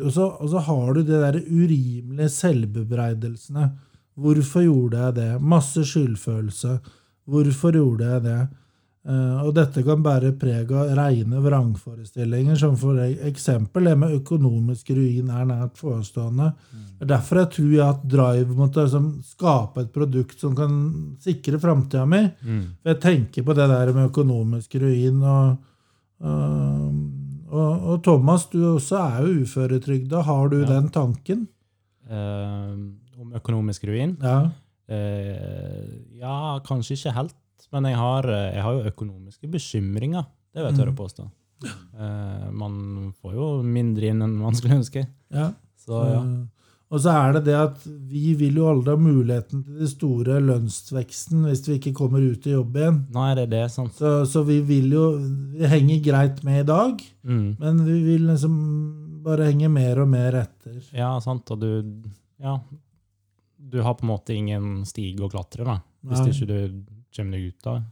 og, så, og så har du de der urimelige selvbebreidelsene. Hvorfor gjorde jeg det? Masse skyldfølelse. Hvorfor gjorde jeg det? Eh, og dette kan bære preg av rene vrangforestillinger, som for eksempel det med økonomisk ruin er nært forestående. Det er derfor jeg tror jeg at drive mot å liksom, skape et produkt som kan sikre framtida mi. Mm. For jeg tenker på det der med økonomisk ruin. Og, øh, og, og Thomas, du også er jo uføretrygda. Har du Ja. den tanken? Eh, om økonomisk ruin? Ja. Eh, ja, kanskje ikke helt. Men jeg har, eh, jeg har jo økonomiske bekymringer. Det vil jeg tørre å påstå. Eh, man får jo mindre inn enn man skulle ønske. ja. Så ja. Øh, Og så er det det at vi vil jo aldri ha muligheten til den store lønnsveksten hvis vi ikke kommer ut i jobb igjen. Nei, det er det, sant. Så, så vi vil jo Vi henger greit med i dag, Mm. men vi vil liksom bare henge mer og mer etter. Ja, sant. Og du Ja. Du har på en måte ingen stige å klatre, da. Hvis Nei. ikke du kommer deg ut av.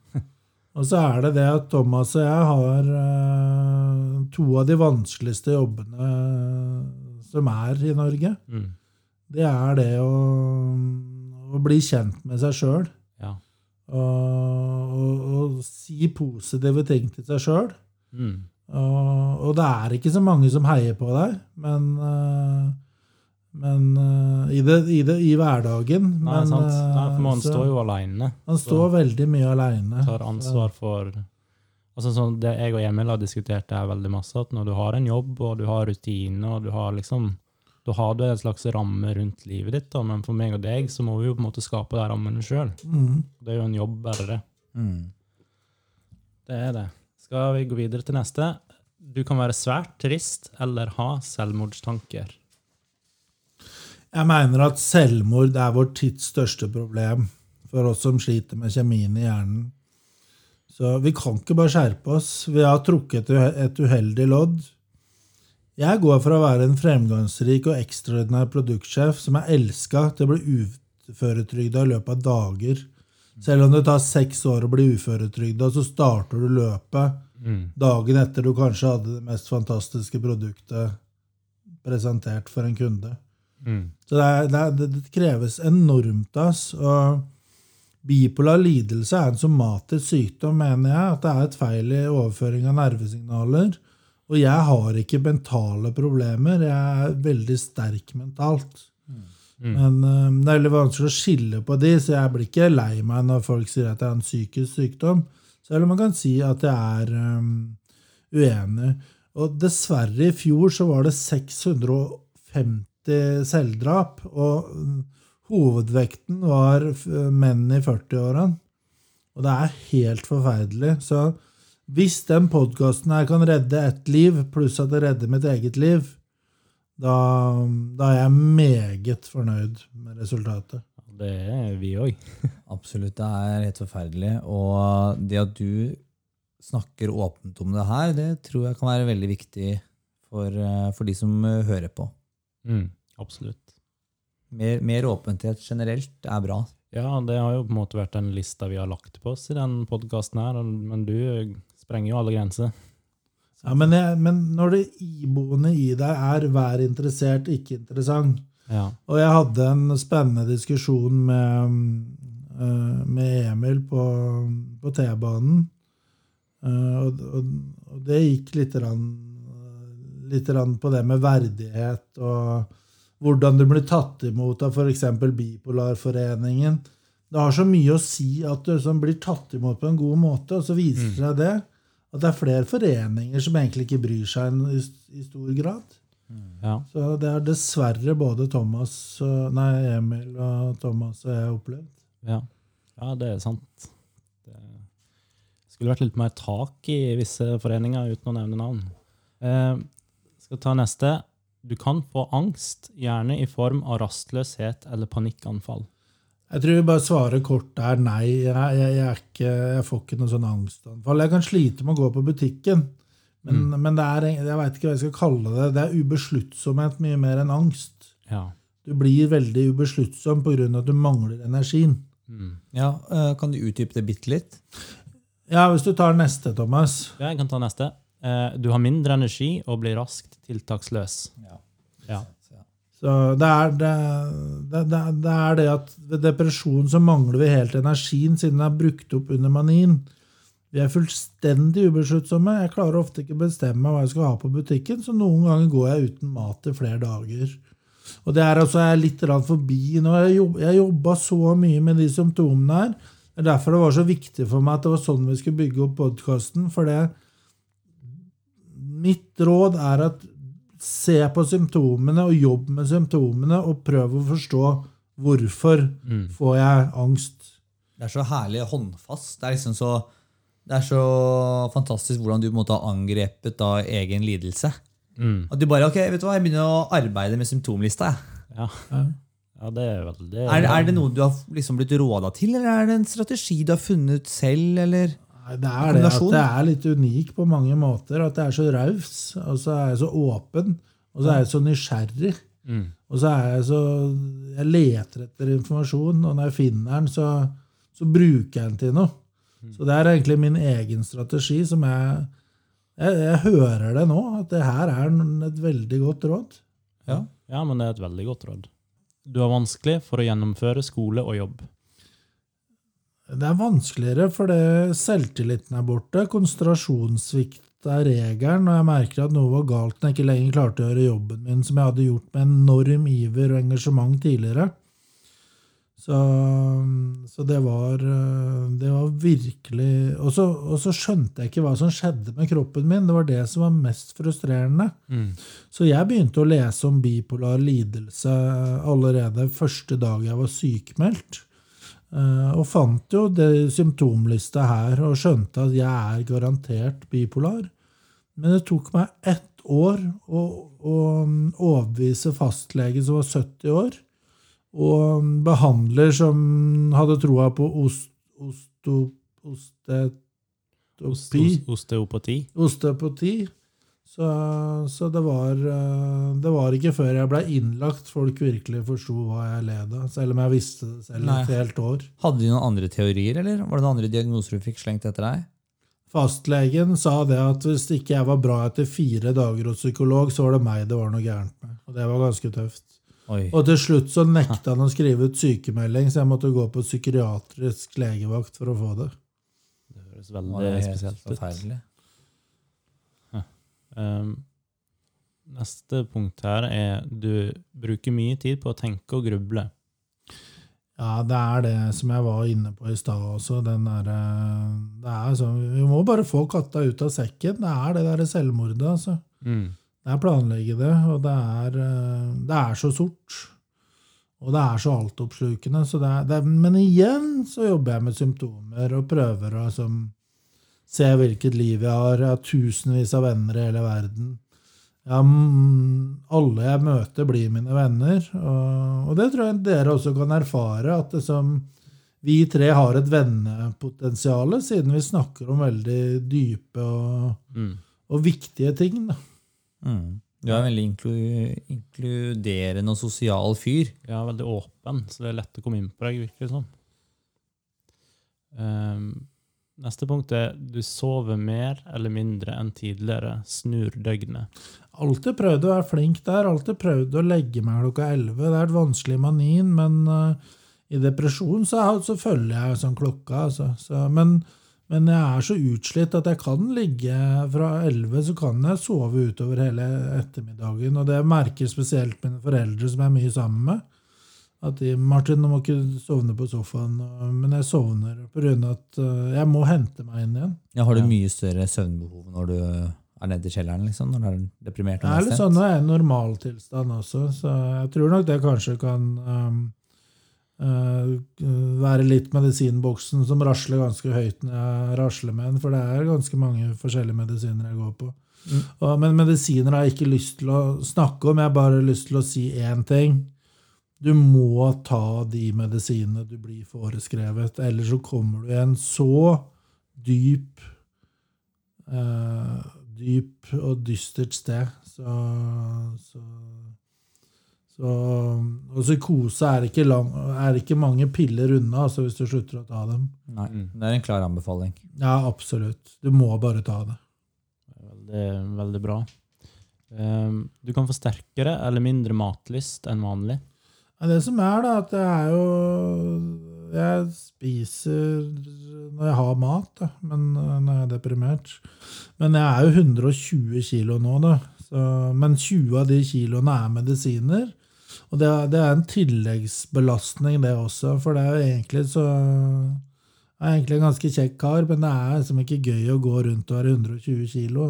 Og så er det det at Thomas og jeg har uh, to av de vanskeligste jobbene som er i Norge. Mm. Det er det å, å bli kjent med seg sjøl. Ja. Og, og, og si positive ting til seg sjøl. Mm. Og, og det er ikke så mange som heier på deg, men, eh, men uh, i, det, i, det, i hverdagen. Nei, men, sant. Nei, for man eh, så- står jo aleine. Man står veldig mye aleine. Tar ansvar for Altså sånn, Det jeg og Emil har diskutert det er veldig masse, at når du har en jobb og du har rutiner og du har liksom Da har du en slags ramme rundt livet ditt, da, men for meg og deg så må vi jo på en måte skape de rammene sjøl. Mm. Det er jo en jobb, bare det. Mm. Det er det. Skal vi gå videre til neste? Du kan være svært trist eller ha selvmordstanker. Jeg mener at selvmord er vår tids største problem for oss som sliter med kjemien i hjernen. Så vi kan ikke bare skjerpe oss. Vi har trukket et uheldig lodd. Jeg går fra å være en fremgangsrik og ekstraordinær produktsjef som er elska, til å bli uføretrygda i løpet av dager. Selv om det tar seks år å bli uføretrygda, så starter du løpet Mm. dagen etter du kanskje hadde det mest fantastiske produktet presentert for en kunde. Mm. Så det, er, det, er, det, kreves enormt av oss. Og bipolar lidelse er en somatisk sykdom, mener jeg. At det er et feil i overføring av nervesignaler. Og jeg har ikke mentale problemer. Jeg er veldig sterk mentalt. Mm. Men um, det er veldig vanskelig å skille på de, så jeg blir ikke lei meg når folk sier at jeg har en psykisk sykdom. Selv om man kan si at jeg er um, uenig. Og dessverre, i fjor så var det 650 selvdrap, og mm, hovedvekten var menn i 40-årene. Og det er helt forferdelig. Så hvis den podkasten her kan redde ett liv, pluss at det redder mitt eget liv, da, da er jeg meget fornøyd med resultatet. Det er vi òg. [laughs] Absolutt, det er helt forferdelig. Og det at du snakker åpent om det her, det tror jeg kan være veldig viktig for, eh, for de som eh, hører på. Mm. Absolutt. Mer, mer åpenhet generelt er bra. Ja, det har jo på en måte vært den lista vi har lagt på oss i den podkasten her, men du sprenger jo alle grenser. Ja, men, jeg, men når det iboende i deg er 'vær interessert, ikke interessant' Ja. Og jeg hadde en spennende diskusjon med, eh, med Emil på, på T-banen. Eh, og, og, og det gikk litt, rann, litt på det med verdighet og hvordan du blir tatt imot av f.eks. Bipolarforeningen. Det har så mye å si at du liksom blir tatt imot på en god måte, og så viser Mm. seg det at det er flere foreninger som egentlig ikke bryr seg i, i stor grad. ja. Så det er dessverre både Thomas, nei, Emil og Thomas og jeg har opplevd. Ja. ja, det er sant. Det skulle vært litt mer tak i visse foreninger, uten å nevne navn. Eh, skal ta neste. Du kan få angst, gjerne i form av rastløshet eller panikkanfall. Jeg tror jeg bare svarer kort der nei. Jeg, jeg, jeg, er ikke, jeg får ikke noe sånn angstanfall. Jeg kan slite med å gå på butikken, men, men det er, jeg veit ikke hva jeg skal kalle det. Det er ubesluttsomhet mye mer enn angst. Ja. Du blir veldig ubesluttsom pga. at du mangler energien. Mm. Ja, eh, Kan du utdype det bitte litt? Ja, Hvis du tar neste, Thomas. Ja, jeg kan ta neste. Eh, Du har mindre energi og blir raskt tiltaksløs. Ja. Ja. Så det er det, det, det, det er det at ved depresjon så mangler vi helt energien siden den er brukt opp under manien. Vi er fullstendig ubesluttsomme. Jeg klarer ofte ikke å bestemme hva jeg skal ha på butikken, så noen ganger går jeg uten mat i flere dager. Og det er altså jeg er litt forbi nå. Jeg jobba så mye med de symptomene her. Det er derfor det var så viktig for meg at det var sånn vi skulle bygge opp podkasten. For det Mitt råd er at se på symptomene og jobb med symptomene, og prøv å forstå hvorfor Mm. får jeg angst. Det er så herlig håndfast. Det er liksom så, det er så fantastisk hvordan du på en måte har angrepet da egen lidelse. Mm. At du bare, ok, vet du hva, Jeg begynner å arbeide med symptomlista. jeg. Ja. Ja. ja, det er veldig Er, er det noe du har liksom blitt råda til, eller er det en strategi du har funnet selv? eller? Det er det at det er litt unik på mange måter. At jeg er så raus, og så er jeg så åpen, og så er jeg så nysgjerrig. Mm. Og så er jeg så Jeg leter etter informasjon, og når jeg finner den, så, så bruker jeg den til noe. Så det er egentlig min egen strategi som jeg jeg, jeg hører det nå, at det her er et veldig godt råd. Ja. Ja, men det er et veldig godt råd. Du har vanskelig for å gjennomføre skole og jobb. Det er vanskeligere fordi selvtilliten er borte. Konsentrasjonssvikt er regelen, og jeg merker at noe var galt når jeg ikke lenger klarte å gjøre jobben min som jeg hadde gjort med enorm iver og engasjement tidligere. Så, så det var Det var virkelig og så, og så skjønte jeg ikke hva som skjedde med kroppen min. Det var det som var mest frustrerende. Mm. Så jeg begynte å lese om bipolar lidelse allerede første dag jeg var sykemeldt. Eh, Og fant jo det symptomlista her og skjønte at jeg er garantert bipolar. Men det tok meg ett år å, å overbevise fastlegen som var 70 år, og behandler som hadde troa på ost, ost, ost, Os- Osteopati. Osteopati. Så, så det, var, eh, det var ikke før jeg ble innlagt folk virkelig forsto hva jeg led av. Selv om jeg visste det selv Nei. et helt år. Hadde du noen andre teorier, eller var det noen andre diagnoser du fikk slengt etter deg? Fastlegen sa det at hvis ikke jeg var bra etter fire dager hos psykolog, så var det meg det var noe gærent med. Og det var ganske tøft. Oi. Og til slutt så nekta han å skrive ut sykemelding, så jeg måtte gå på psykiatrisk legevakt for å få det. Det høres veldig spesielt ut. Um, neste punkt her er du bruker mye tid på å tenke og gruble. Ja, det er det som jeg var inne på i stad også. Den der, eh, det er sånn, vi må bare få katta ut av sekken. Det er det derre selvmordet, altså. Mm. Det er planlegge det, og det er, eh, det er så sort. Og det er så altoppslukende. Så det er, det men igjen så jobber jeg med symptomer og prøver å liksom, se hvilket liv jeg har. Jeg har tusenvis av venner i hele verden. Ja, mm, alle jeg møter, blir mine venner. Og, og det tror jeg dere også kan erfare. At det som, vi tre har et vennepotensial, siden vi snakker om veldig dype og, Mm. og viktige ting. Da. Mm. Du er en veldig inklu inkluderende og sosial fyr. Ja, veldig åpen, så det er lett å komme inn på deg, virker det som. Um, neste punkt er du sover mer eller mindre enn tidligere. Snur døgnet. Alltid prøvd å være flink der. Alltid prøvd å legge meg klokka 11. Det er et vanskelig manin, men uh, i depresjon så, så følger jeg sånn klokka. Altså. Så, men, men jeg er så utslitt at jeg kan ligge fra 11, så kan jeg sove utover hele ettermiddagen. Og det merker spesielt mine foreldre, som jeg er mye sammen med. At de, 'Martin, nå må ikke sovne på sofaen.' Men jeg sovner pga. at eh, jeg må hente meg inn igjen. Ja, har du mye større søvnbehov når du er nede i kjelleren? liksom, Når du er deprimert? Det er litt sånn nå er jeg i normaltilstand også, så jeg tror nok det kanskje kan um, uh, være litt medisinboksen som rasler ganske høyt når jeg rasler med den, for det er ganske mange forskjellige medisiner jeg går på. Mm. Og, men medisiner har jeg ikke lyst til å snakke om, jeg har bare lyst til å si én ting. Du må ta de medisinene du blir foreskrevet, ellers så kommer du i en så dyp uh, dyp og dystert sted. Så, så, så Og psykose er ikke, lang, er ikke mange piller unna altså hvis du slutter å ta dem. Nei, Mm. Det er en klar anbefaling. Ja, absolutt. Du må bare ta det. Veldig, veldig bra. Um, du kan få sterkere eller mindre matlyst enn vanlig. Ja, det som er, da, at jeg er jo Jeg spiser når jeg har mat, da, men øh, når jeg er deprimert. Men jeg er jo 120 kilo nå, da. Så, men 20 av de kiloene er medisiner. Og det er, det er en tilleggsbelastning, det også, for det er jo egentlig så Jeg er egentlig en ganske kjekk kar, men det er liksom ikke gøy å gå rundt og være 120 kilo.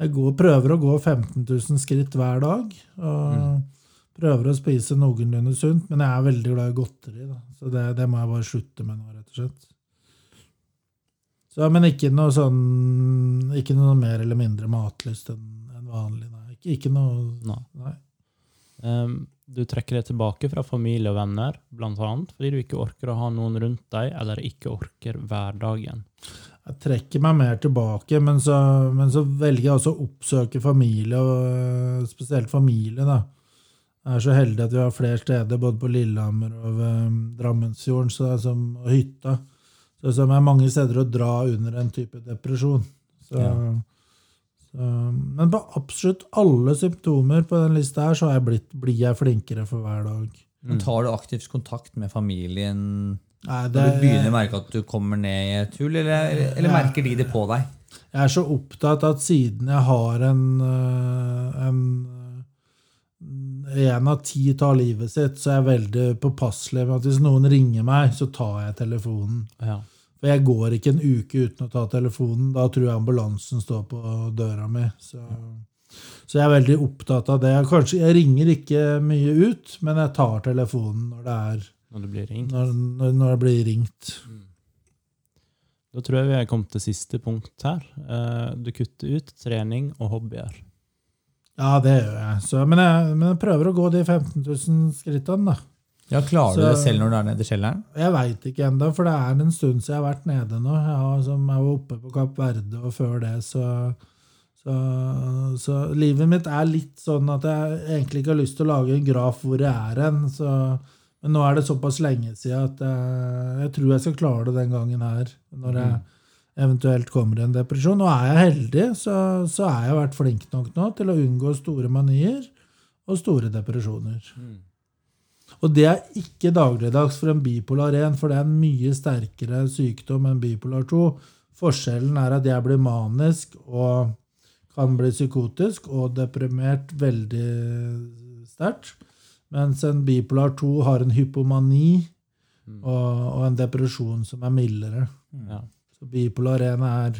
Jeg går, prøver å gå 15 000 skritt hver dag. Og prøver å spise noenlunde sunt, men jeg er veldig glad i godteri. Da. Så det, det må jeg bare slutte med nå, rett og slett. Så, men ikke noe sånn Ikke noe mer eller mindre matlyst enn en vanlig. Nei. Ikke, ikke noe Nei. Nei. Um, du trekker deg tilbake fra familie og venner, annet fordi du ikke orker å ha noen rundt deg, eller ikke orker hverdagen. Jeg trekker meg mer tilbake, men så, men så velger jeg også å oppsøke familie, og øh, spesielt familie. da. Er så heldig at vi har flere steder, både på Lillehammer og ved Drammensfjorden så det er som, og hytta. Så det er mange steder å dra under en type depresjon. Så, Ja. så, men på absolutt alle symptomer på den lista her, så jeg blitt, blir jeg flinkere for hver dag. Men tar du aktivt kontakt med familien Nei, når du begynner å merke at du kommer ned i et hull, eller, eller Ja. merker de det på deg? Jeg er så opptatt at siden jeg har en, øh, en En av ti tar livet sitt, så er jeg veldig påpasselig med at hvis noen ringer meg, så tar jeg telefonen. Ja. For jeg går ikke en uke uten å ta telefonen. Da tror jeg ambulansen står på døra mi. Så, så jeg er veldig opptatt av det. Kanskje, jeg ringer ikke mye ut, men jeg tar telefonen når det, er, Når det blir ringt. når, når, når det blir ringt. Da tror jeg vi er kommet til siste punkt her. Eh, Du kutter ut trening og hobbyer. Ja, det gjør jeg. Så, men, jeg men jeg prøver å gå de 15 000 skrittene, da. Ja, Klarer du det selv når du er nede i kjelleren? Jeg veit ikke ennå, for det er en stund siden jeg har vært nede nå. Jeg, har, som, jeg var oppe på Kapp Verde, og før det så, så, så livet mitt er litt sånn at jeg egentlig ikke har lyst til å lage en graf hvor jeg er hen. Men nå er det såpass lenge siden at jeg, jeg tror jeg skal klare det den gangen her. Når jeg eventuelt kommer i en depresjon. Og er jeg heldig, så, så er jeg vært flink nok nå til å unngå store manier og store depresjoner. Og det er ikke dagligdags for en bipolar 1, for det er en mye sterkere sykdom enn bipolar 2. Forskjellen er at jeg blir manisk og kan bli psykotisk og deprimert veldig sterkt. Mens en bipolar 2 har en hypomani og, og en depresjon som er mildere. Ja. Bipolar 1 er,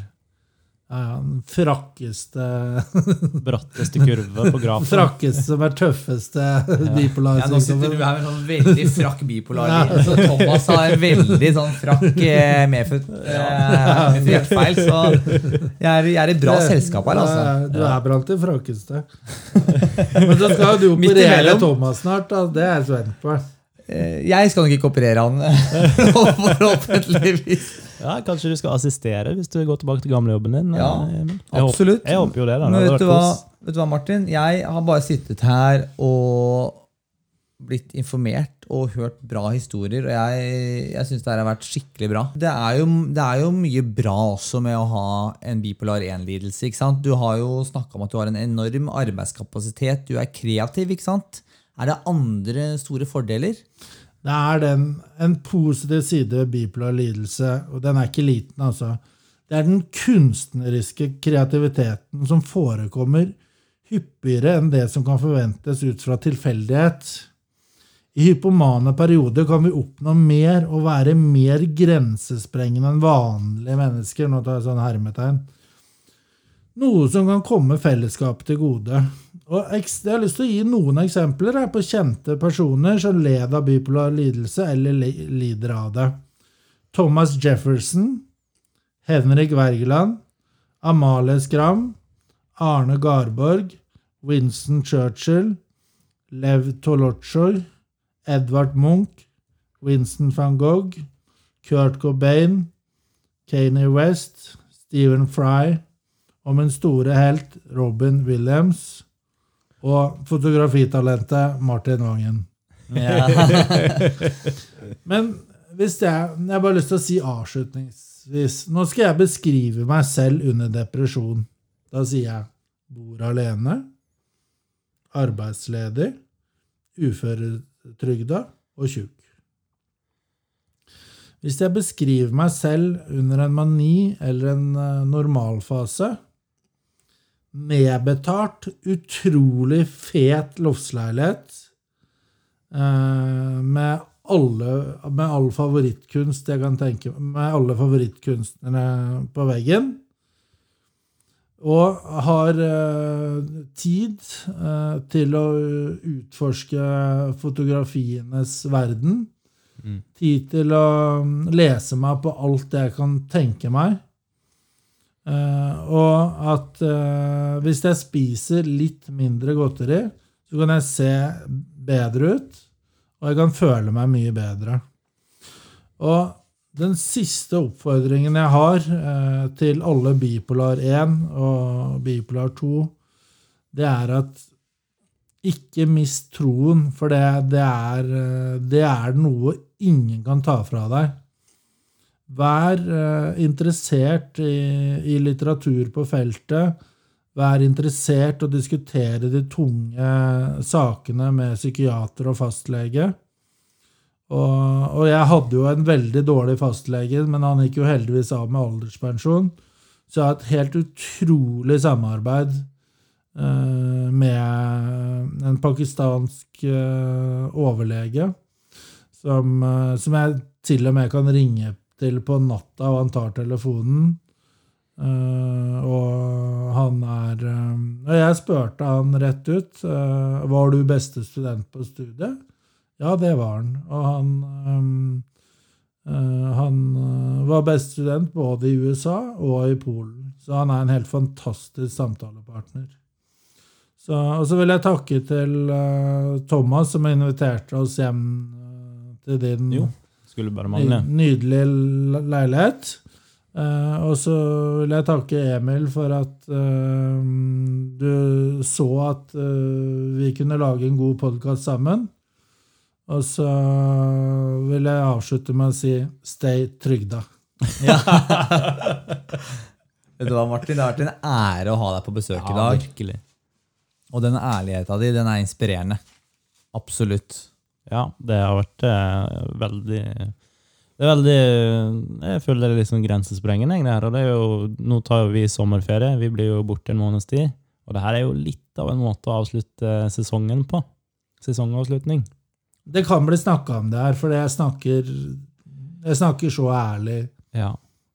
ja, den frakkeste [laughs] Bratteste kurve på grafen. Frakkeste som er tøffeste [laughs] bipolar Ja, nå sitter du her med sånn veldig frakk bipolar. Ja. Så Thomas har en veldig sånn frakk eh, [laughs] medfødt eh, med hjertefeil. Så jeg er, jeg er i bra selskap her, altså. Du er blant de frakkeste. Men så skal jo du operere. Thomas snart. Da. Det er jeg spent på. Eh, Jeg skal nok ikke operere han, [laughs] forhåpentligvis. Ja, Kanskje du skal assistere hvis du går tilbake til gamlejobben din? Ja, jeg absolutt. Håper-. Jeg håper jo det. da. Men vet du, hva, vet du hva, Martin? Jeg har bare sittet her og blitt informert og hørt bra historier, og jeg, jeg syns det her har vært skikkelig bra. Det er, jo, det er jo mye bra også med å ha en bipolar 1-lidelse. ikke sant? Du har jo snakka om at du har en enorm arbeidskapasitet, du er kreativ. ikke sant? Er det andre store fordeler? Det er den, en positiv side ved bipolar lidelse, og den er ikke liten, altså. Det er den kunstneriske kreativiteten som forekommer hyppigere enn det som kan forventes ut fra tilfeldighet. I hypomane perioder kan vi oppnå mer og være mer grensesprengende enn vanlige mennesker. Nå tar jeg sånn hermetegn. Noe som kan komme fellesskapet til gode. Og Jeg har lyst til å gi noen eksempler her på kjente personer som led av bipolar lidelse eller lider av det. Thomas Jefferson, Henrik Wergeland, Amalie Skram, Arne Garborg, Winston Churchill, Lev Tolstoy, Edvard Munch, Winston van Gogh, Kurt Cobain, Kanye West, Stephen Fry og min store helt Robin Williams og fotografitalentet Martin Vangen. Ja. [laughs] Men hvis jeg, jeg har bare lyst til å si avslutningsvis Nå skal jeg beskrive meg selv under depresjon. Da sier jeg bor alene, arbeidsledig, uføretrygda og tjukk. Hvis jeg beskriver meg selv under en mani eller en eh, normalfase Medbetalt, utrolig fet loftsleilighet eh, med alle, med all favorittkunst jeg kan tenke Med alle favorittkunstnere på veggen. Og har eh, tid eh, til å utforske fotografienes verden. Mm. Tid til å mm, lese meg på alt jeg kan tenke meg. Eh, og at uh, hvis jeg spiser litt mindre godteri, så kan jeg se bedre ut, og jeg kan føle meg mye bedre. Og den siste oppfordringen jeg har uh, til alle bipolar 1 og bipolar 2, det er at ikke mist troen, for det, det, er, det er noe ingen kan ta fra deg. Vær eh, interessert i, i litteratur på feltet. Vær interessert å diskutere de tunge sakene med psykiater og fastlege. Og, og jeg hadde jo en veldig dårlig fastlege, men han gikk jo heldigvis av med alderspensjon. Så jeg har et helt utrolig samarbeid eh, med en pakistansk eh, overlege som, eh, som jeg til og med kan ringe til på natta, og han tar telefonen. Uh, og han er eh, Og jeg spurte han rett ut Uh, var du beste student på studiet. Ja, det var han. Og han um, Han var beste student både i USA og i Polen. Så han er en helt fantastisk samtalepartner. Så, og så vil jeg takke til Thomas, som inviterte oss hjem til din Jo, skulle bare mangle. Nydelig leilighet. Uh, og så vil jeg takke Emil for at uh, du så at uh, vi kunne lage en god podkast sammen. Og så vil jeg avslutte med å si stay trygda. Ja. [laughs] Vet du hva, Martin? Det har vært en ære å ha deg på besøk i Ja, dag. virkelig. Og den ærligheta di, den er inspirerende. Absolutt. Ja, det har vært eh, veldig Det er veldig Jeg føler det er litt sånn grensesprengende. det her, og det er jo, Nå tar jo vi sommerferie. Vi blir jo borte en måneds tid. Og det her er jo litt av en måte å avslutte sesongen på. Sesongavslutning. Det kan bli snakka om det her, for jeg snakker, jeg snakker så ærlig. Ja.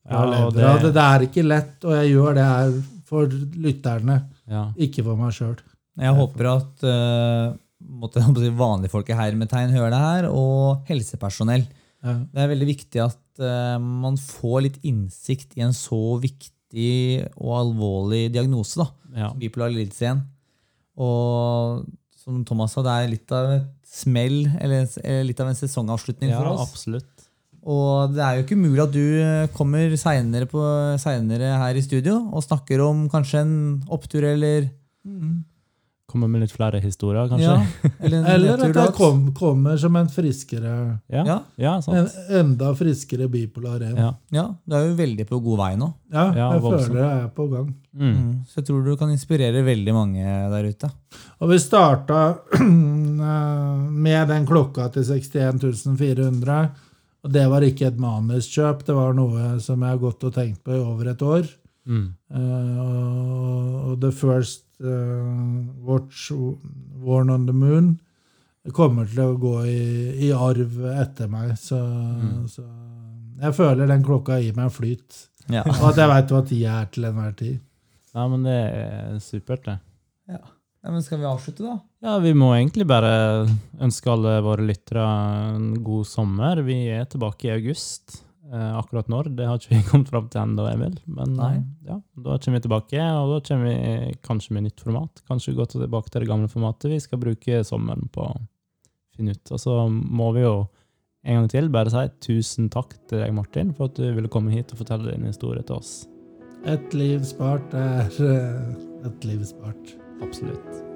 ja og det, det, det er ikke lett, og jeg gjør det her for lytterne, ja. ikke for meg sjøl. Jeg håper at uh, måtte, vanlige folk i hermetegn hører det her, og helsepersonell. Ja. Det er veldig viktig at uh, man får litt innsikt i en så viktig og alvorlig diagnose. da, ja. Bipolar lidelse igjen. Og som Thomas sa, det er litt av et smell, eller, eller litt av en sesongavslutning ja for oss. absolutt. Og det er jo ikke umulig at du kommer seinere her i studio og snakker om kanskje en opptur eller Komme med litt flere historier, kanskje. Ja, eller [laughs] Eller at jeg kom, kommer som en friskere Ja, Ja. En enda friskere bipolar en. Ja, du er jo veldig på god vei nå. Ja, jeg føler jeg er på gang. Mm. Så jeg tror du kan inspirere veldig mange der ute. Og vi starta [clears throat] med den klokka til 61 400. Og det var ikke et manuskjøp, det var noe som jeg har gått og tenkt på i over et år. Mm. Uh, og, The First Watch Worn on the Moon kommer til å gå i, i arv etter meg. Så, så jeg føler den klokka gir meg flyt. Ja. Og at jeg veit hva tida er til enhver tid. Ja, men det er supert, det. Ja. men skal vi avslutte, da? Ja, vi må egentlig bare ønske alle våre lyttere en god sommer. Vi er tilbake i august. Eh, akkurat når, det har ikke vi [laughs] kommet fram til ennå, Emil. Men Nei. eh, ja, da kommer vi tilbake, og da kommer vi kanskje med nytt format. Kanskje gå tilbake til det gamle formatet. Vi skal bruke sommeren på å finne ut. Og så må vi jo en gang til bare si tusen takk til deg, Martin, for at du ville komme hit og fortelle din historie til oss. Et liv spart er eh, et liv spart. Absolutt.